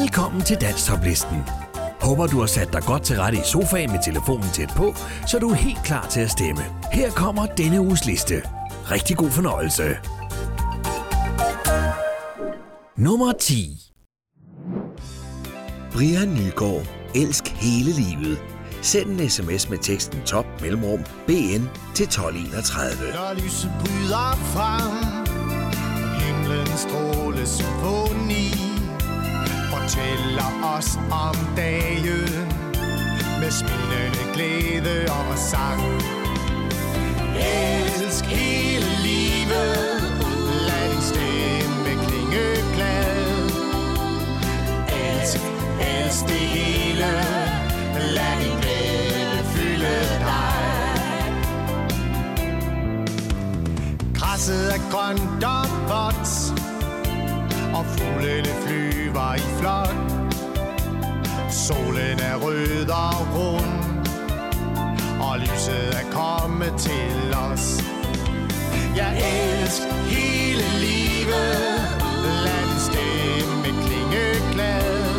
Velkommen til Danstoplisten. Håber du har sat dig godt til rette i sofaen med telefonen tæt på, så du er helt klar til at stemme. Her kommer denne uges liste. Rigtig god fornøjelse. Nummer 10 Brian Nygaard. Elsk hele livet. Send en sms med teksten top mellemrum BN til 1231. Når lyset bryder frem Himlen stråle symfoni Fortæller os om dagen. Med smilende glæde og sang. Elsk hele livet Lad din stemme klinge glad Elsk, elsk det hele Lad din glæde fylde dig. Græsset er grønt og vådt og fuglene flyver i flok. Solen er rød og rund Og lyset er kommet til os Jeg elsker hele livet landstemme din klinge glad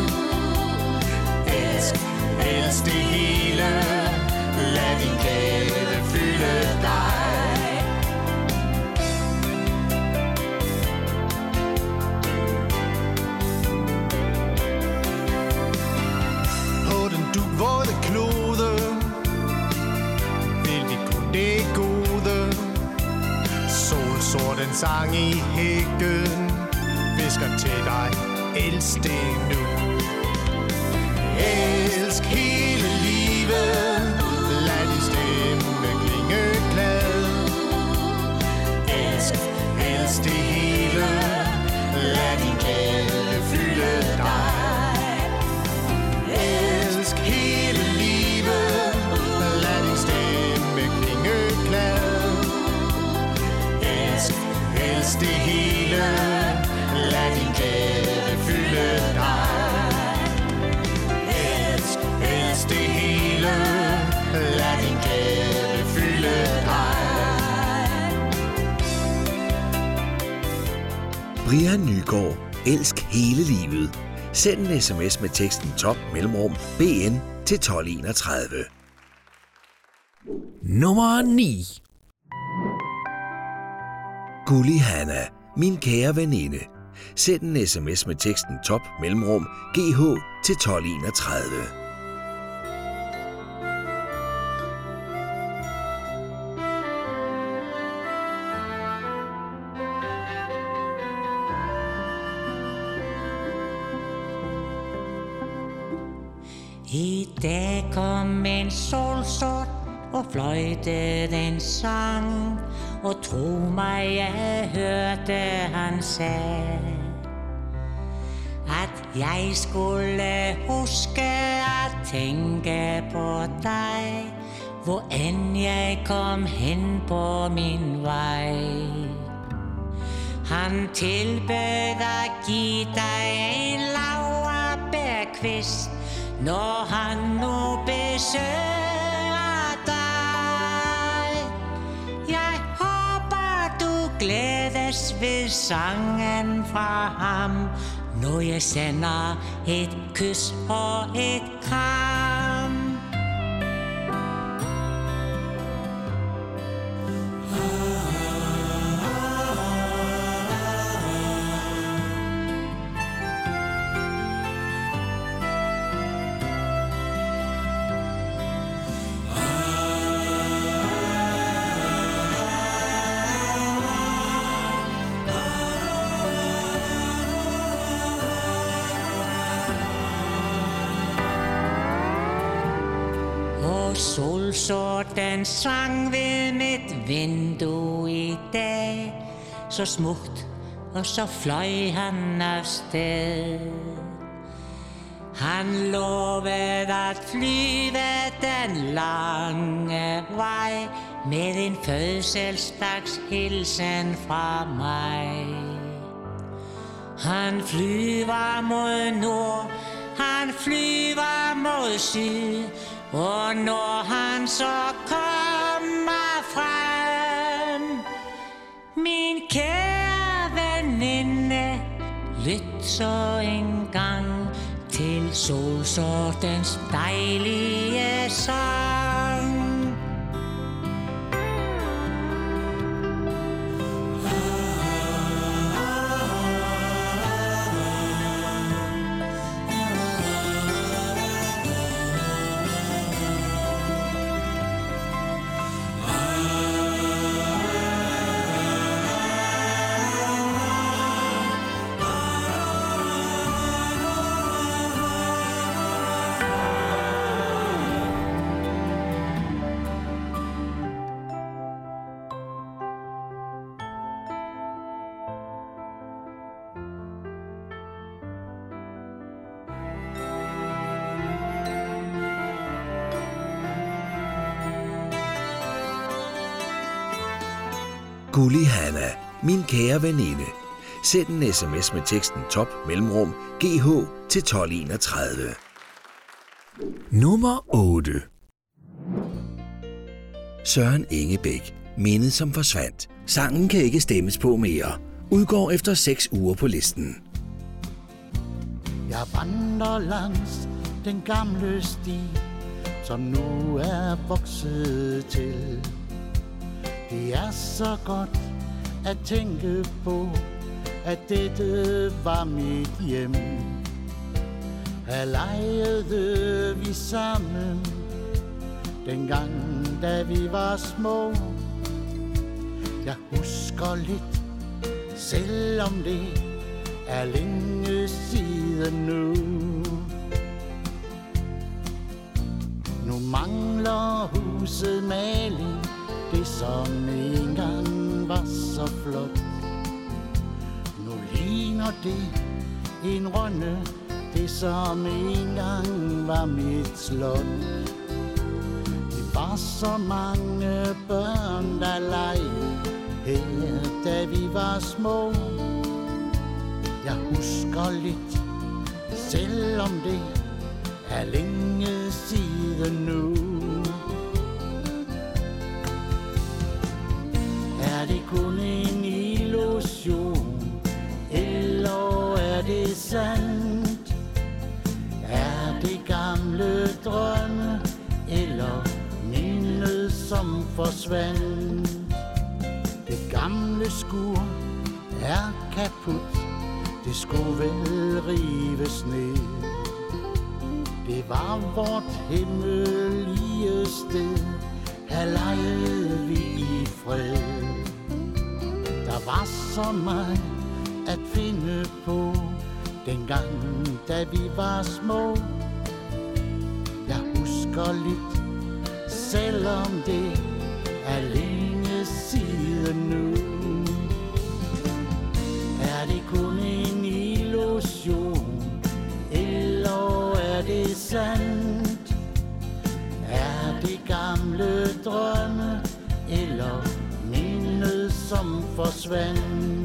Elsk, elsk det hele Lad din glæde 16. Send en sms med teksten top mellemrum BN til 1231. Nummer 9 Gulli Hanna. Min kære veninde. Send en sms med teksten top mellemrum GH til 1231. dag kom en solsort og fløjtede en sang. Og tro mig, jeg hørte han sagde At jeg skulle huske at tænke på dig Hvor end jeg kom hen på min vej. Han tilbød at give dig en laurbærkvist, når han nu besøger dig. Jeg håber, du glædes ved sangen fra ham, når jeg sender et kys og et kram. Solsorten sang ved mit vindue i dag. Så smukt, og så fløj han afsted. Han lovede at flyve den lange vej Med en fødselsdags hilsen fra mig. Han flyver mod nord, han flyver mod syd og når han så kommer frem Min kære veninde Lyt så en gang til solsortens dejlige sang. Gulli Hanna, min kære veninde. Send en sms med teksten top mellemrum GH til 1231. Nummer 8 Søren Ingebæk, mindet som forsvandt. Sangen kan ikke stemmes på mere. Udgår efter 6 uger på listen. Jeg vandrer langs den gamle sti, som nu er vokset til. Det er så godt at tænke på, at dette var mit hjem. Her legede vi sammen, dengang da vi var små. Jeg husker lidt, selvom det er længe siden nu. Nu mangler huset maling, det som engang var så flot. Nu ligner det en runde, det som engang var mit slot. Det var så mange børn, der legede her, da vi var små. Jeg husker lidt, selvom det er længe siden nu. Kun en illusion, eller er det sandt? Er det gamle drømme, eller mindet som forsvandt? Det gamle skur er kaput, det skulle vel rives ned. Det var vort himmelige sted, her legede vi i fred. Var så meget at finde på, dengang da vi var små. Jeg husker lidt, selvom det er længe siden nu. Er det kun en illusion, eller er det sandt? Er det gamle drømme, som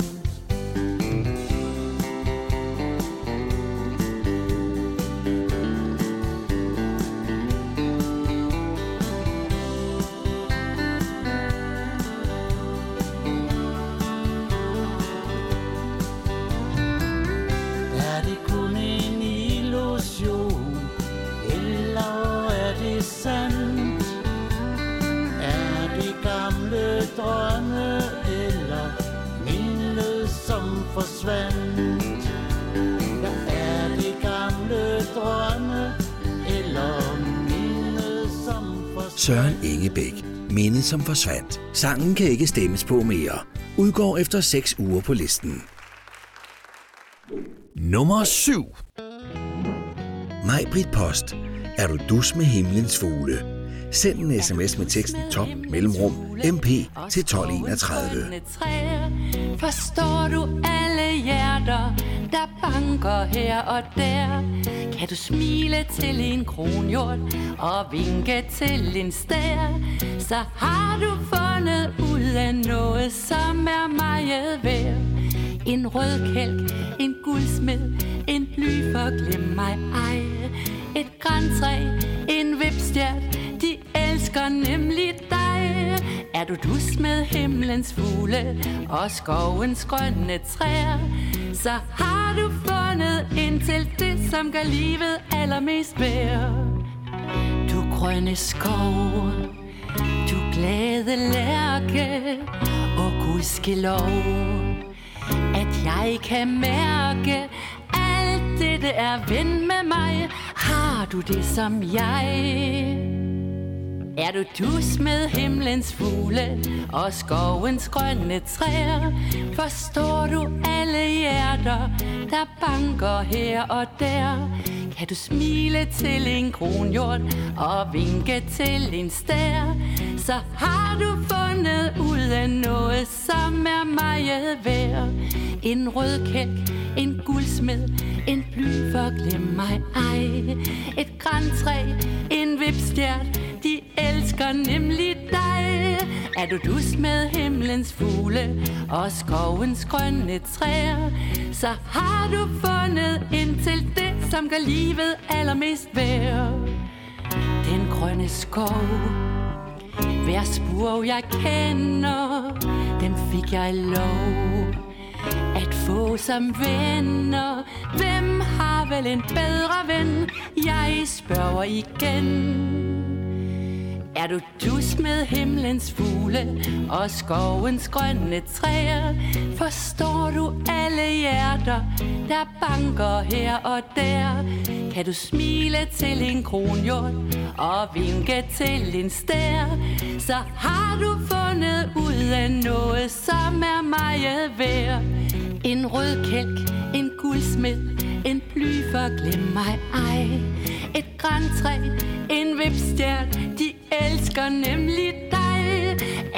som forsvandt. Sangen kan ikke stemmes på mere. Udgår efter 6 uger på listen. Nummer 7 Majbrit Post. Er du dus med himlens fugle? Send en sms med teksten top mellemrum mp til 1231. Forstår du alle hjerter, der banker her og der? Kan du smile til en kronhjort og vinke til en stær? Så har du fundet ud af noget, som er meget værd. En rød kælk, en guldsmed, en bly for glem mig ej. Et græntræ, en vipstjert, de elsker nemlig dig. Er du dus med himlens fugle og skovens grønne træer, Så har du fundet ind til som gør livet allermest værd Du grønne skov Du glade lærke Og gudskelov. At jeg kan mærke Alt det, det er ven med mig. Har du det som jeg? Er du dus med himlens fugle og skovens grønne træer? Forstår du alle hjerter, der banker her og der? Kan du smile til en kronhjort og vinke til en stær? Så har du fundet ud af noget, som er meget værd. En rød kælk, en guldsmed, en bly for glem mig ej. Et græntræ, en vipstjert, de elsker nemlig dig. Er du dus med himlens fugle og skovens grønne træer Så har du fundet ind til det, som gør livet allermest værd. Den grønne skov. Hver spur jeg kender, den fik jeg lov at få som venner Hvem har vel en bedre ven? Jeg spørger igen er du dus med himlens fugle og skovens grønne træer? Forstår du hjerter, der banker her og der? Kan du smile til en kronhjort og vinke til en stær? Så har du fundet ud af noget, som er meget værd. En rød kælk, en guldsmed, en bly for glem mig ej. Et græntræ, en vipstjert, de elsker nemlig dig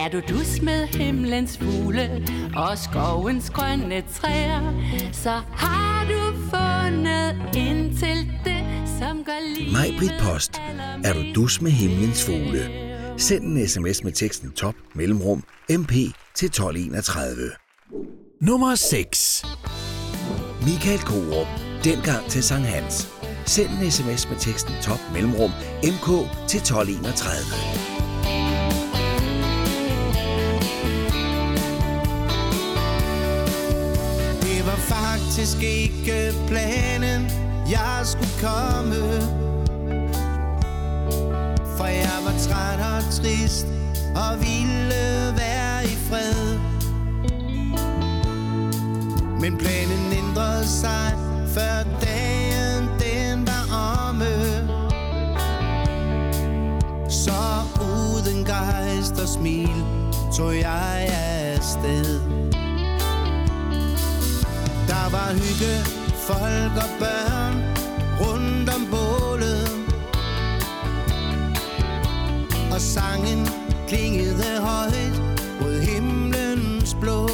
er du dus med himlens fugle og skovens grønne træer Så har du fundet ind til det, som gør livet Mig, Britt Post. Er du dus med himlens fugle? Send en sms med teksten top mellemrum mp til 1231. Nummer 6. Michael Korup. Dengang til Sankt Hans. Send en sms med teksten top mellemrum mk til 1231. Det var faktisk ikke planen, jeg skulle komme. For jeg var træt og trist og ville være i fred. Men planen ændrede sig før dagen den var omme. Så uden gejst og smil tog jeg afsted. Der var hygge, folk og børn rundt om bålet. Og sangen klingede højt mod himlens blå.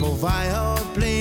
På vej og blæ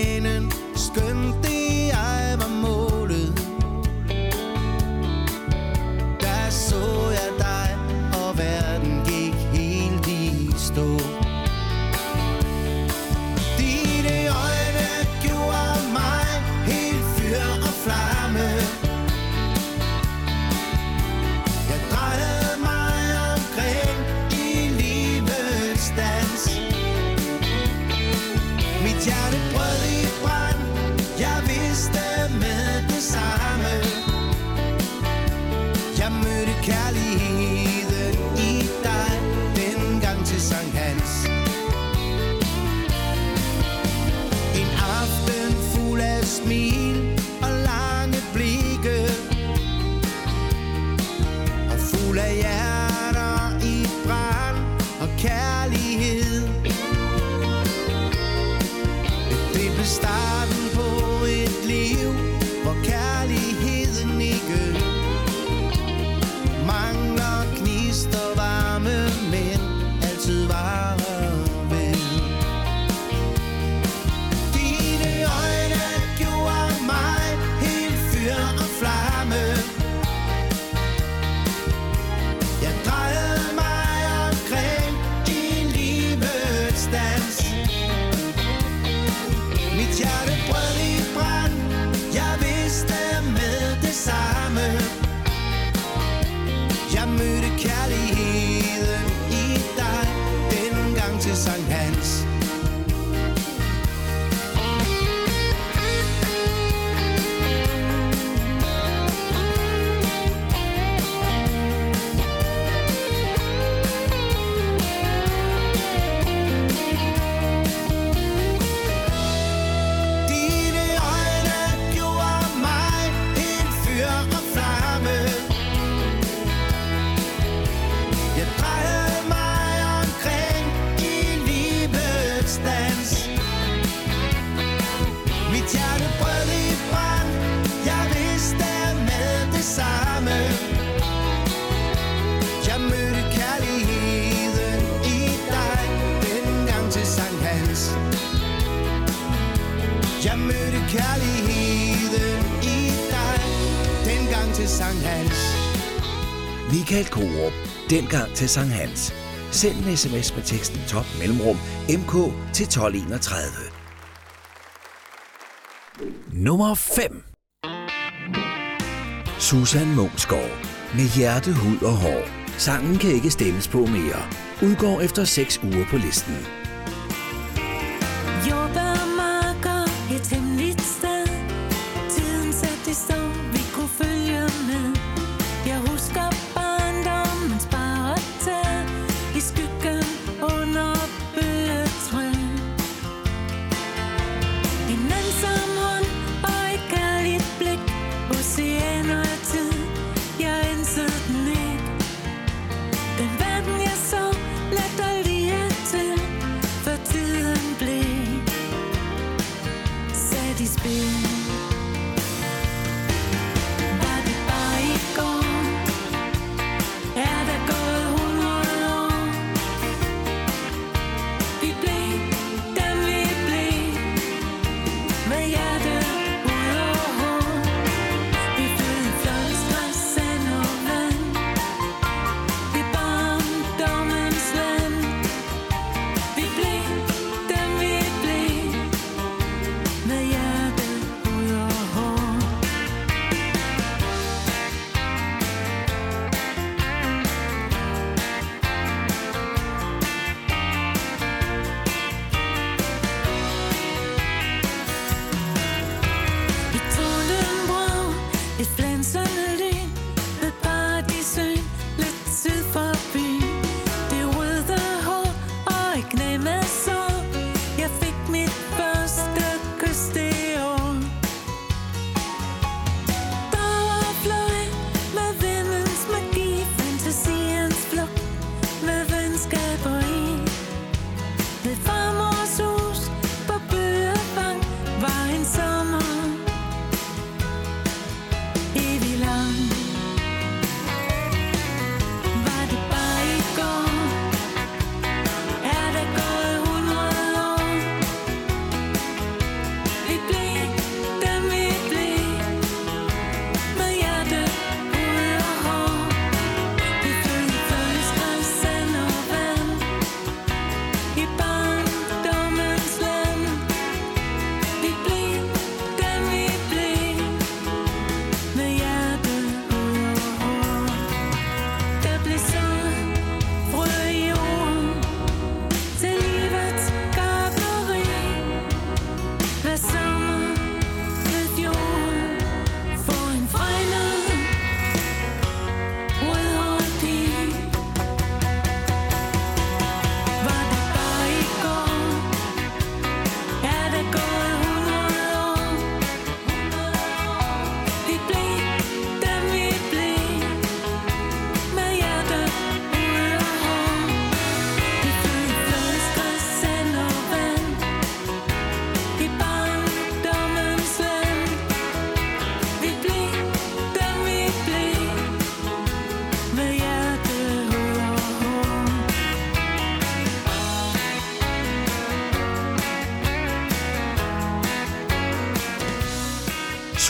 kærligheden i dig Dengang til Sankt Hans Michael Korup, dengang til Sankt Hans. Send en sms med teksten top mellemrum mk til 1231. Nummer 5 Susan Mungsgaard med hjerte, hud og hår. Sangen kan ikke stemmes på mere. Udgår efter 6 uger på listen.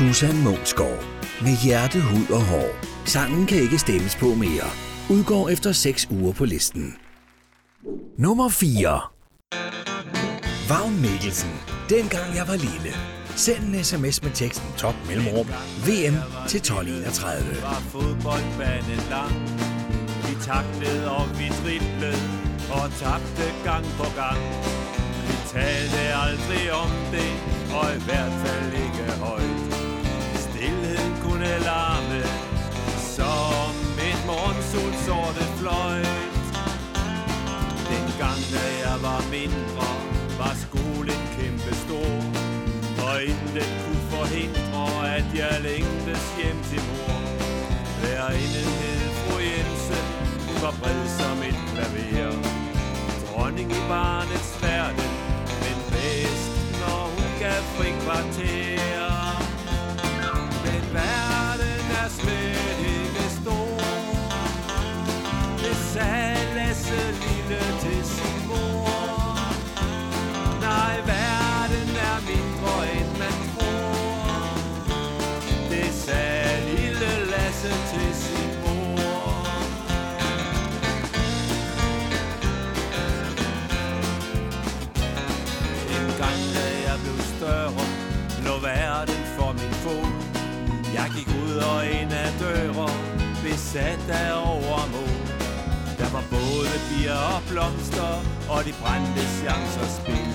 Susan Månsgaard. med hjerte, hud og hår. Sangen kan ikke stemmes på mere. Udgår efter 6 uger på listen. Nummer 4 Vagn Mikkelsen. Dengang jeg var lille. Send en sms med teksten top mellemrum VM til 1231. var fodboldbanen lang. Vi taklede og vi driblede og tabte gang på gang. Vi talte aldrig om det, og i hvert fald ikke højt. Stilheden larme, som et morgensol sorte fløjt. Dengang da jeg var mindre, var skolen kæmpe stor. Og intet kunne forhindre, at jeg længtes hjem til mor. Hver Lærerinden hed fru Jensen, hun var bred som et klaver. Dronning i barnets verden, men bedst, når hun gav fri kvarter. sagde Lasse Lille til sin mor. Nej, verden er mindre end man tror. Det sagde Lille Lasse til sin mor. En gang da jeg blev større, lå verden for min fod. Jeg gik ud og ind af døre, besat af overmod var både bier og blomster, og de brændte chancer spil.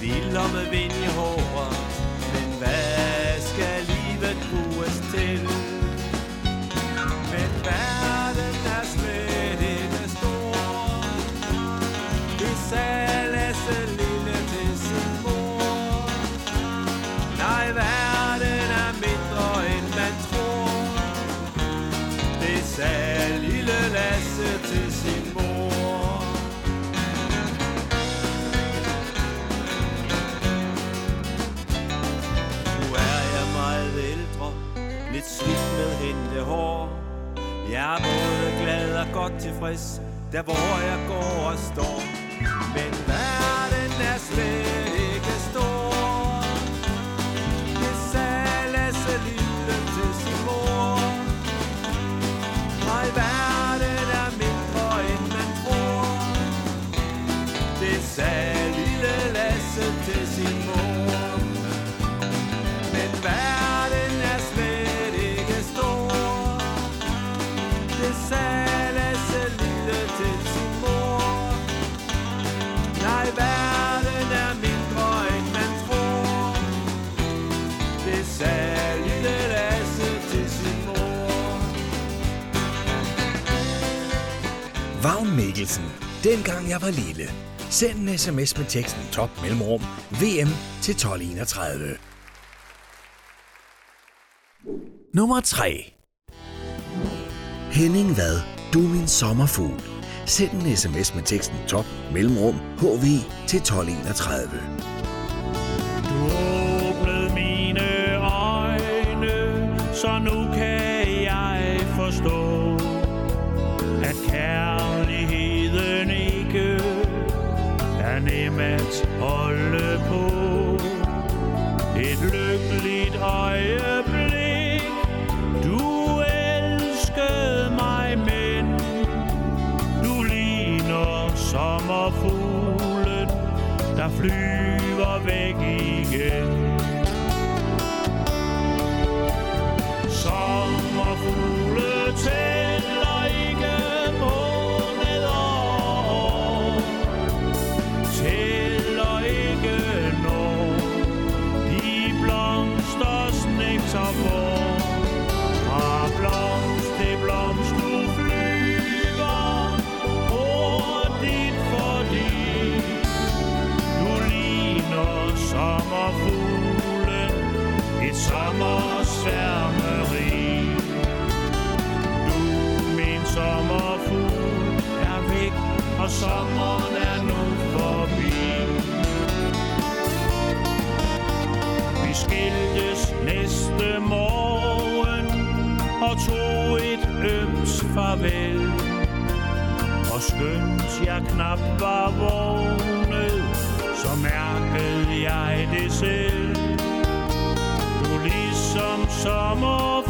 Vild og med vind i håret, men hvad skal livet bruges til? Men verden er slet ikke stor. Det sagde Jeg er både glad og godt tilfreds, der hvor jeg går og står. Men verden er svær. Mikkelsen. Dengang jeg var lille. Send en sms med teksten top mellemrum VM til 1231. Nummer 3 Henning Vad, du er min sommerfugl. Send en sms med teksten top mellemrum hv til 1231. skønt jeg knap var vågnet, så mærkede jeg det selv. Du ligesom sommer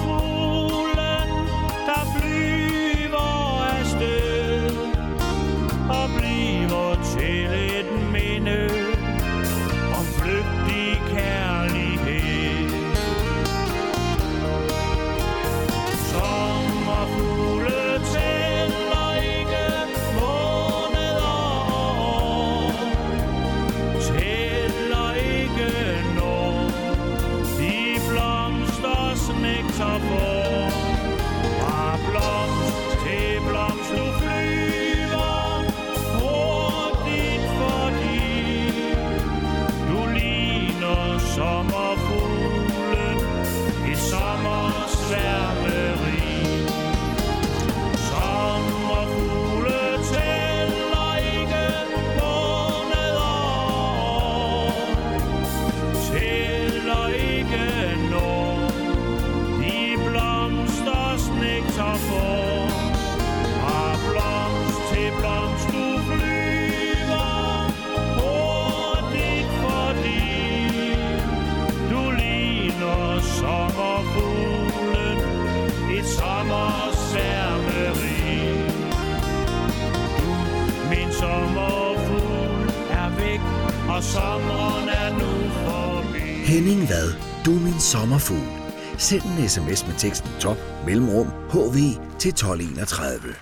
Henning Vad, du er min sommerfugl. Send en sms med teksten top mellemrum hv til 1231.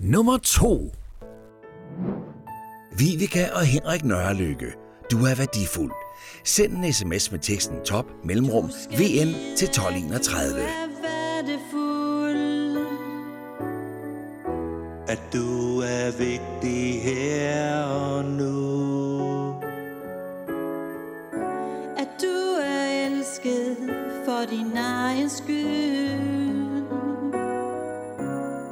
Nummer 2 Vivika og Henrik Nørrelykke, du er værdifuld. Send en sms med teksten top mellemrum vn til 1231. At du er vigtig her og nu. At du er elsket for din egen skyld.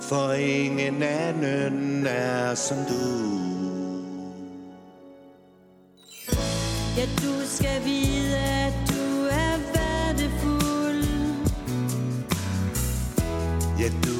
For ingen anden er som du. Ja, du skal vide, at du er værdefuld. Ja, du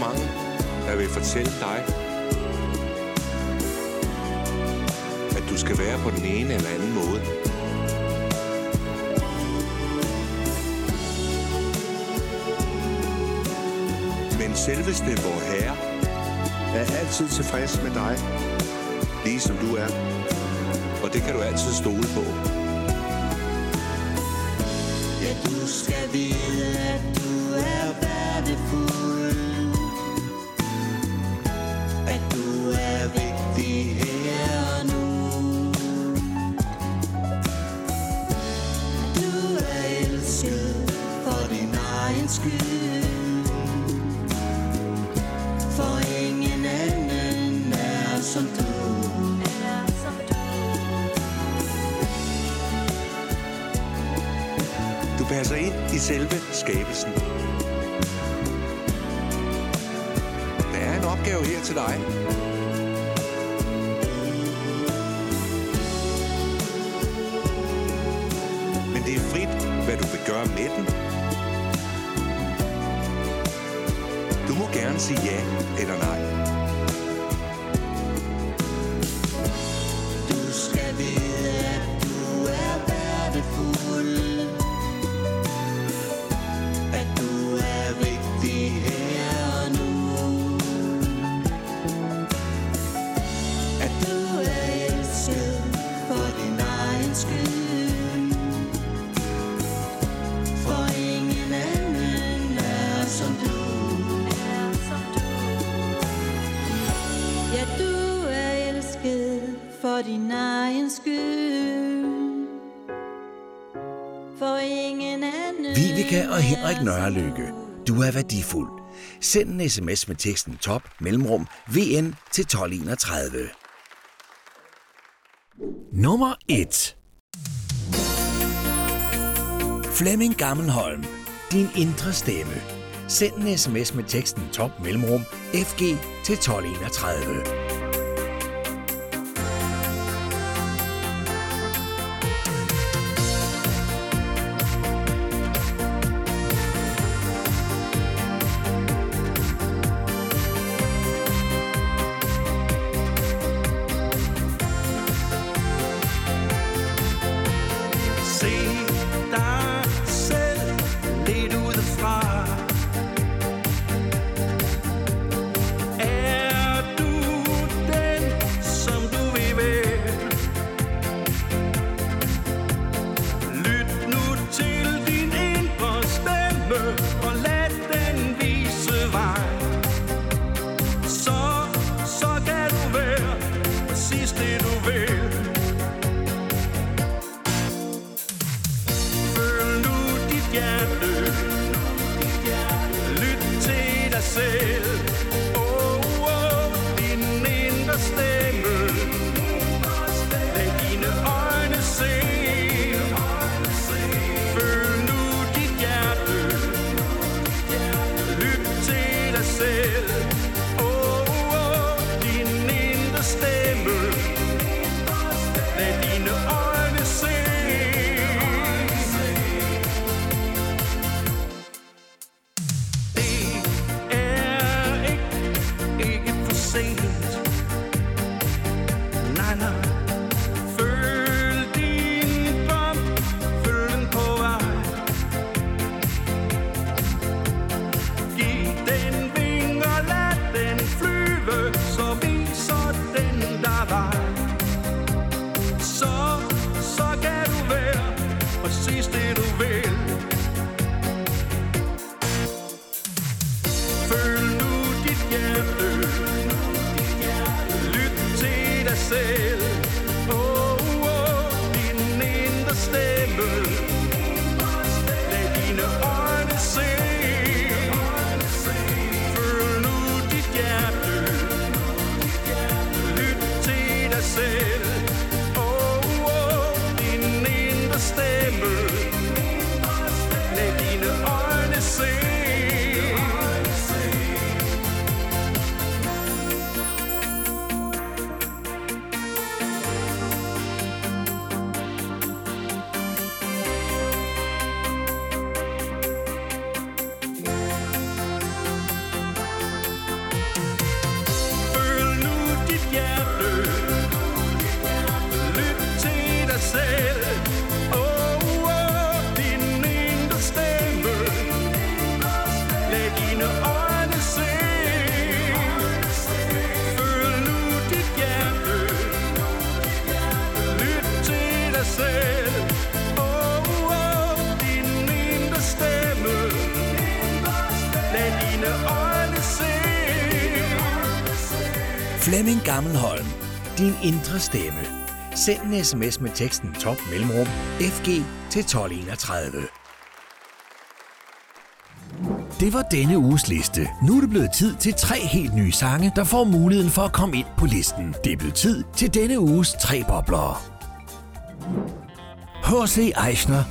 mange, der vil fortælle dig At du skal være på den ene eller anden måde Men selveste vor Herre er altid tilfreds med dig, lige som du er. Og det kan du altid stole på. Selve skabelsen. Der er en opgave her til dig. Men det er frit, hvad du vil gøre med den. Du må gerne sige ja eller nej. Nørrelykke. Du er værdifuld. Send en sms med teksten top mellemrum vn til 1231. Nummer 1 Flemming Gammelholm. Din indre stemme. Send en sms med teksten top mellemrum fg til 1231. selv Oh, oh, din indre stemme. Indre stemme. Send en sms med teksten top mellemrum FG til 1231. Det var denne uges liste. Nu er det blevet tid til tre helt nye sange, der får muligheden for at komme ind på listen. Det er blevet tid til denne uges tre boblere. H.C. Eichner.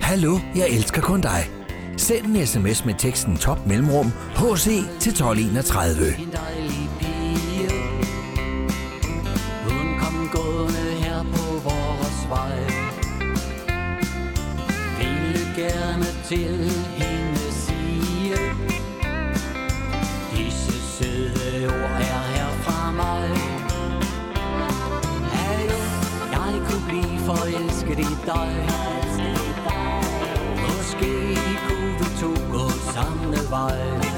Hallo, jeg elsker kun dig. Send en sms med teksten top mellemrum HC til 1231. til hende sige. Disse søde ord er her fra mig. Hallo, jeg kunne blive forelsket i dig. Måske kunne vi to gå samme vej.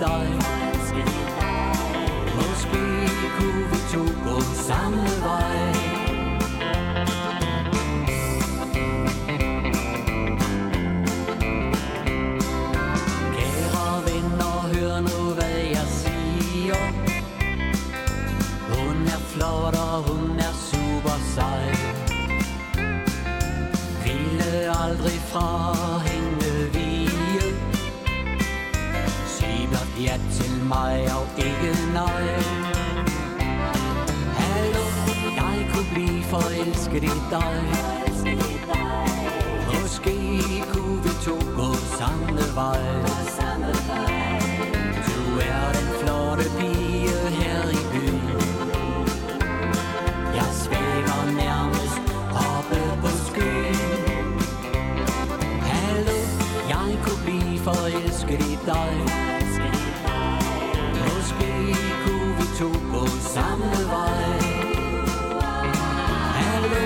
Dig Måske kunne vi to gå samme vej. Kære venner, hør nu hvad jeg siger. Hun er flot og hun er super sej. Ville aldrig fra ja til mig og ikke nej. Hallo, jeg kunne blive forelsket i dig. Måske kunne vi to gå samme vej. Du er den flotte pige her i byen. Jeg svæver nærmest oppe på skyen. Hallo, jeg kunne blive forelsket i dig. Samme vej. Hallo,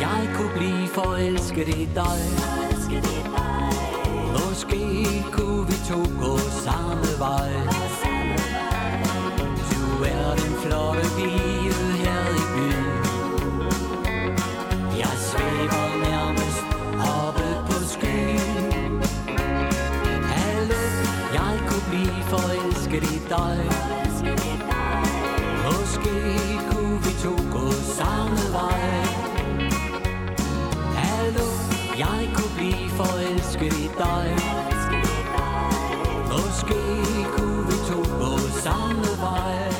jeg kunne blive forelsket i dig. Måske kunne vi to gå samme vej. Du er den flotte pige her i byen. Jeg svæver nærmest oppe på skyen. Hallo, jeg kunne blive forelsket i dig. Dig Måske kunne vi to gå samme vej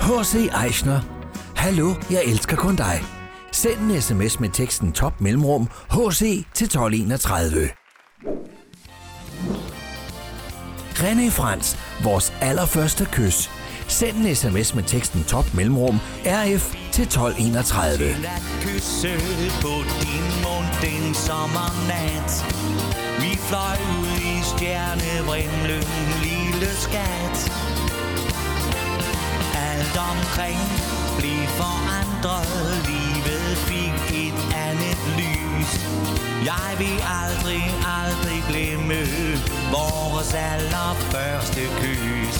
H.C. Eichner. Hallo, jeg elsker kun dig. Send en sms med teksten top mellemrum HC til 1231. René Frans, vores allerførste kys. Send en sms med teksten top mellemrum RF til 1231. Til at kysse på din mund den sommernat fløj ud i stjernevrimlen, lille skat. Alt omkring blev forandret, livet fik et andet lys. Jeg vil aldrig, aldrig glemme vores allerførste kys.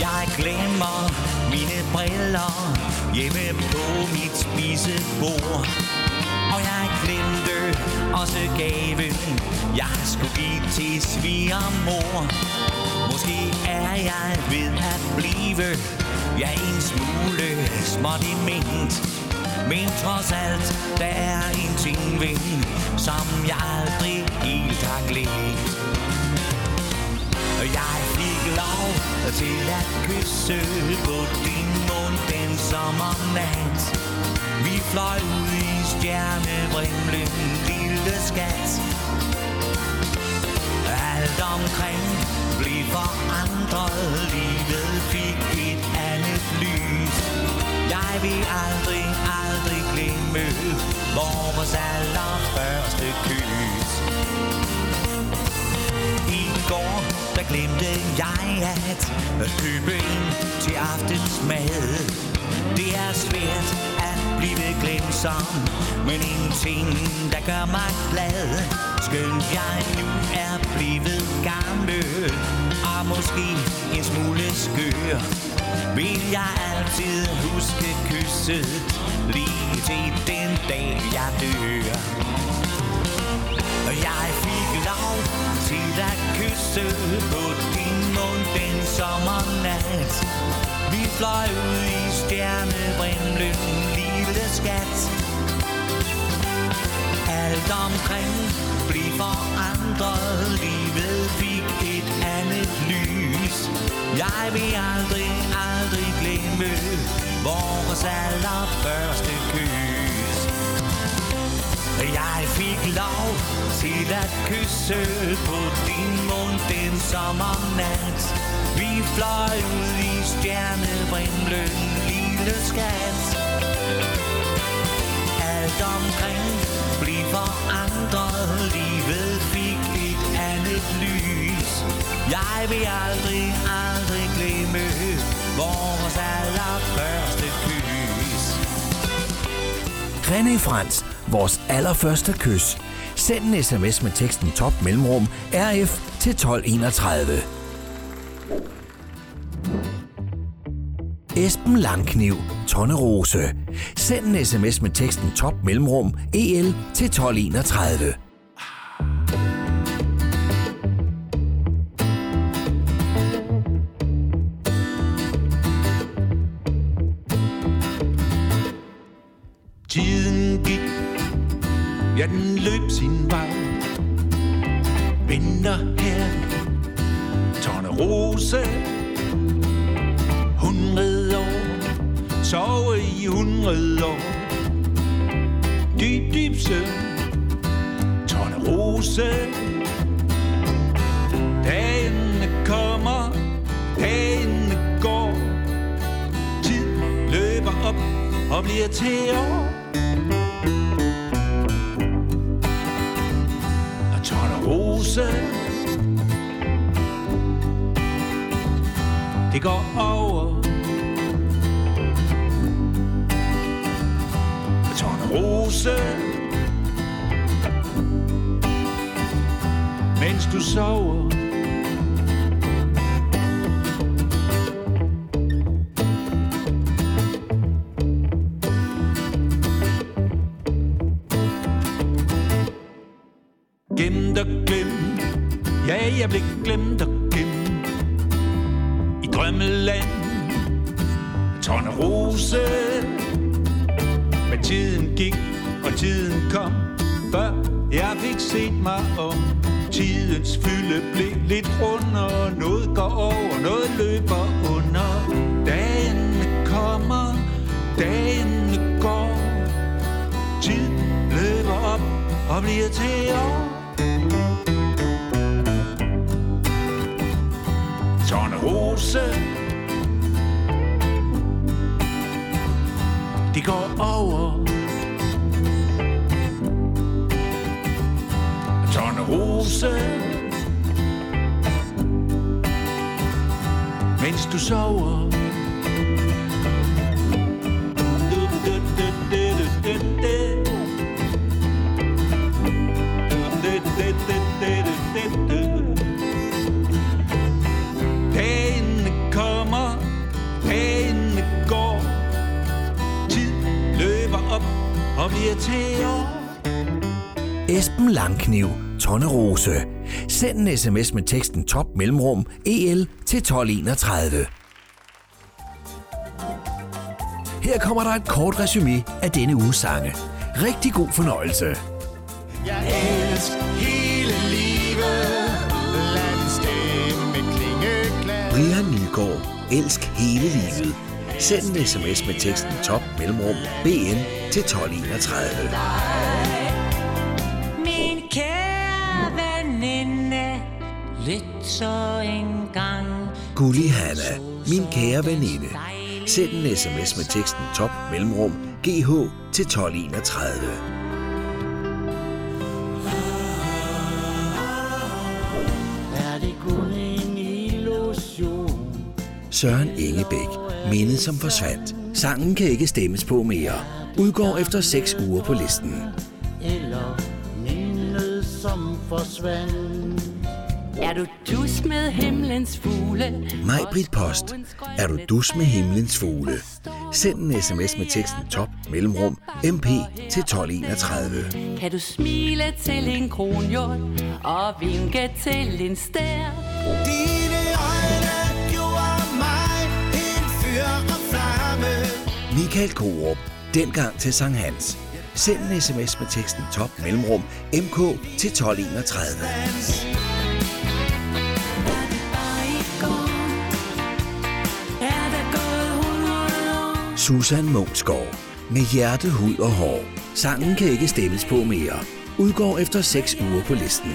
Jeg glemmer mine briller hjemme på mit spisebord. Og jeg glemte også gaven, jeg skulle give til svigermor. Måske er jeg ved at blive, ja en smule småt i ment. Men trods alt, der er en ting ved, som jeg aldrig helt har glemt. Jeg fik lov til at kysse på din mund den sommernat. Vi fløj ud i stjernevrimlen, lille skat. Alt omkring blev forandret, livet fik et andet lys. Jeg vil aldrig, aldrig glemme vores allerførste kys. I går, der glemte jeg at købe ind til aftensmad. Det er svært blive glemt som men en ting, der gør mig glad. Skønt jeg nu er blevet gammel, og måske en smule skør, vil jeg altid huske kysset, lige til den dag jeg dør. Og jeg fik lov til at kysse på din mund den sommernat. Vi fløj ud i stjernebrimlen lige skat. Alt omkring blev forandret, livet fik et andet lys. Jeg vil aldrig, aldrig glemme vores allerførste kys. Jeg fik lov til at kysse på din mund den sommernat. Vi fløj ud i stjernevrimlen, lille skat rundt omkring Bliv forandret, livet fik et andet lys. Jeg vil aldrig, aldrig glemme vores allerførste kys. René Frans, vores allerførste kys. Send en sms med teksten top mellemrum RF til 1231. Esben Langkniv, Tonnerose. Send en sms med teksten top mellemrum EL til 1231. Tiden gik, ja den løb sin vej Vinter her, Tonnerose, Rose, bliver til år. Og Tornerose Det går over. Og Tornerose Mens du sover. Jeg blev glemt og gemt I drømmeland Tornerose Men tiden gik, og tiden kom Før jeg fik set mig om. Tidens fylde blev lidt under Noget går over, noget løber under. Dagen kommer, dagen går. Tiden løber op og bliver til år. Det går over. Tornerose Mens du sover. Er til år. Esben Langkniv, Tonnerose. Send en sms med teksten top mellemrum EL til 1231. Her kommer der et kort resume af denne uges sange. Rigtig god fornøjelse. Jeg elsker hele livet. Brian Nygaard. Elsk hele livet. Send en sms med teksten top mellemrum BN til 1231. Min kære veninde, lyt så en gang. Gulli Hanna, min kære veninde. Send en sms med teksten top mellemrum GH til 1231. Er det kun en illusion? Søren Ingebæk, mindet som forsvandt. Sangen kan ikke stemmes på mere. Udgår efter 6 uger på listen. Eller mindet som forsvandt? Er du dus med himlens fugle? Maj Britt Post, er du dus med himlens fugle? Send en sms med teksten top mellemrum MP til 1231. Kan du smile til en kronhjort og vinke til en stær? Michael Korup, dengang til Sankt Hans. Send en sms med teksten top mellemrum MK til 1231. Susan Mungsgaard. Med hjerte, hud og hår. Sangen kan ikke stemmes på mere. Udgår efter 6 uger på listen.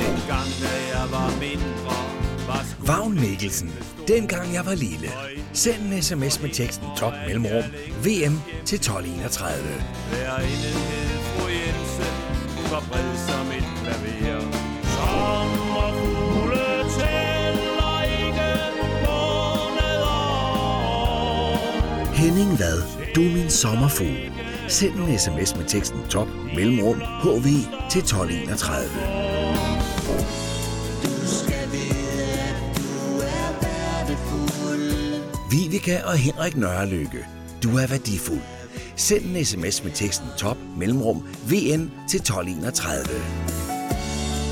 Dengang, da jeg var mindre, Vagn Mikkelsen. Dengang jeg var lille. Send en sms med teksten top mellemrum VM til 1231. Værinde hed fru Jensen, var bred som et klaver. Sommerfugle tæller ikke måneder. Henning Vad, du er min sommerfugl. Send en sms med teksten top mellemrum HV til 1231. Vivica og Henrik Nørrelykke. Du er værdifuld. Send en sms med teksten top mellemrum VN til 1231.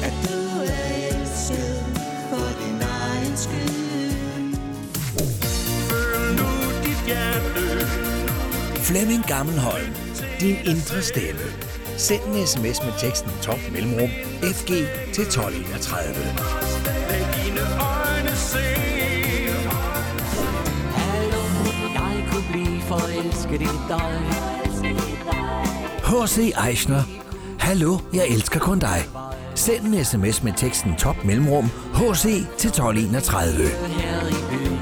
At du er elsket for din egen skyld. Føl nu dit hjerte. Flemming Gammelholm. Din indre stemme. Send en sms med teksten top mellemrum FG til 1231. forelsket i dig. H.C. Eichner. Hallo, jeg elsker kun dig. Send en sms med teksten top mellemrum HC til 1231. Her i byen.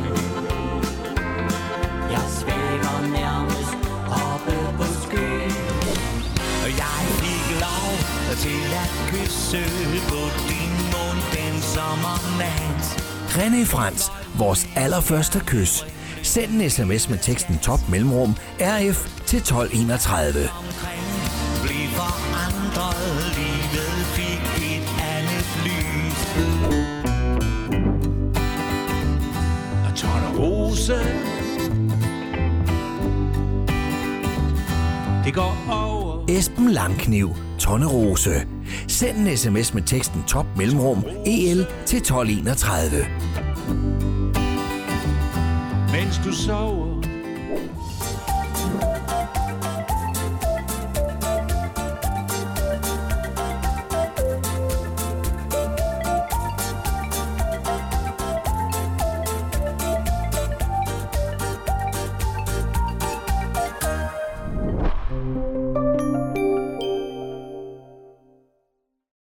Jeg svæver nærmest oppe på skyen. Og jeg fik lov til at kysse på din mund den sommernat. René Frans, vores allerførste kys. Send en sms med teksten top mellemrum RF til 1231. Omkring blev forandret, livet fik et andet lys. Og Tornerose Det går over Esben Langkniv, Tonnerose. Send en sms med teksten top mellemrum EL til 1231. Mens du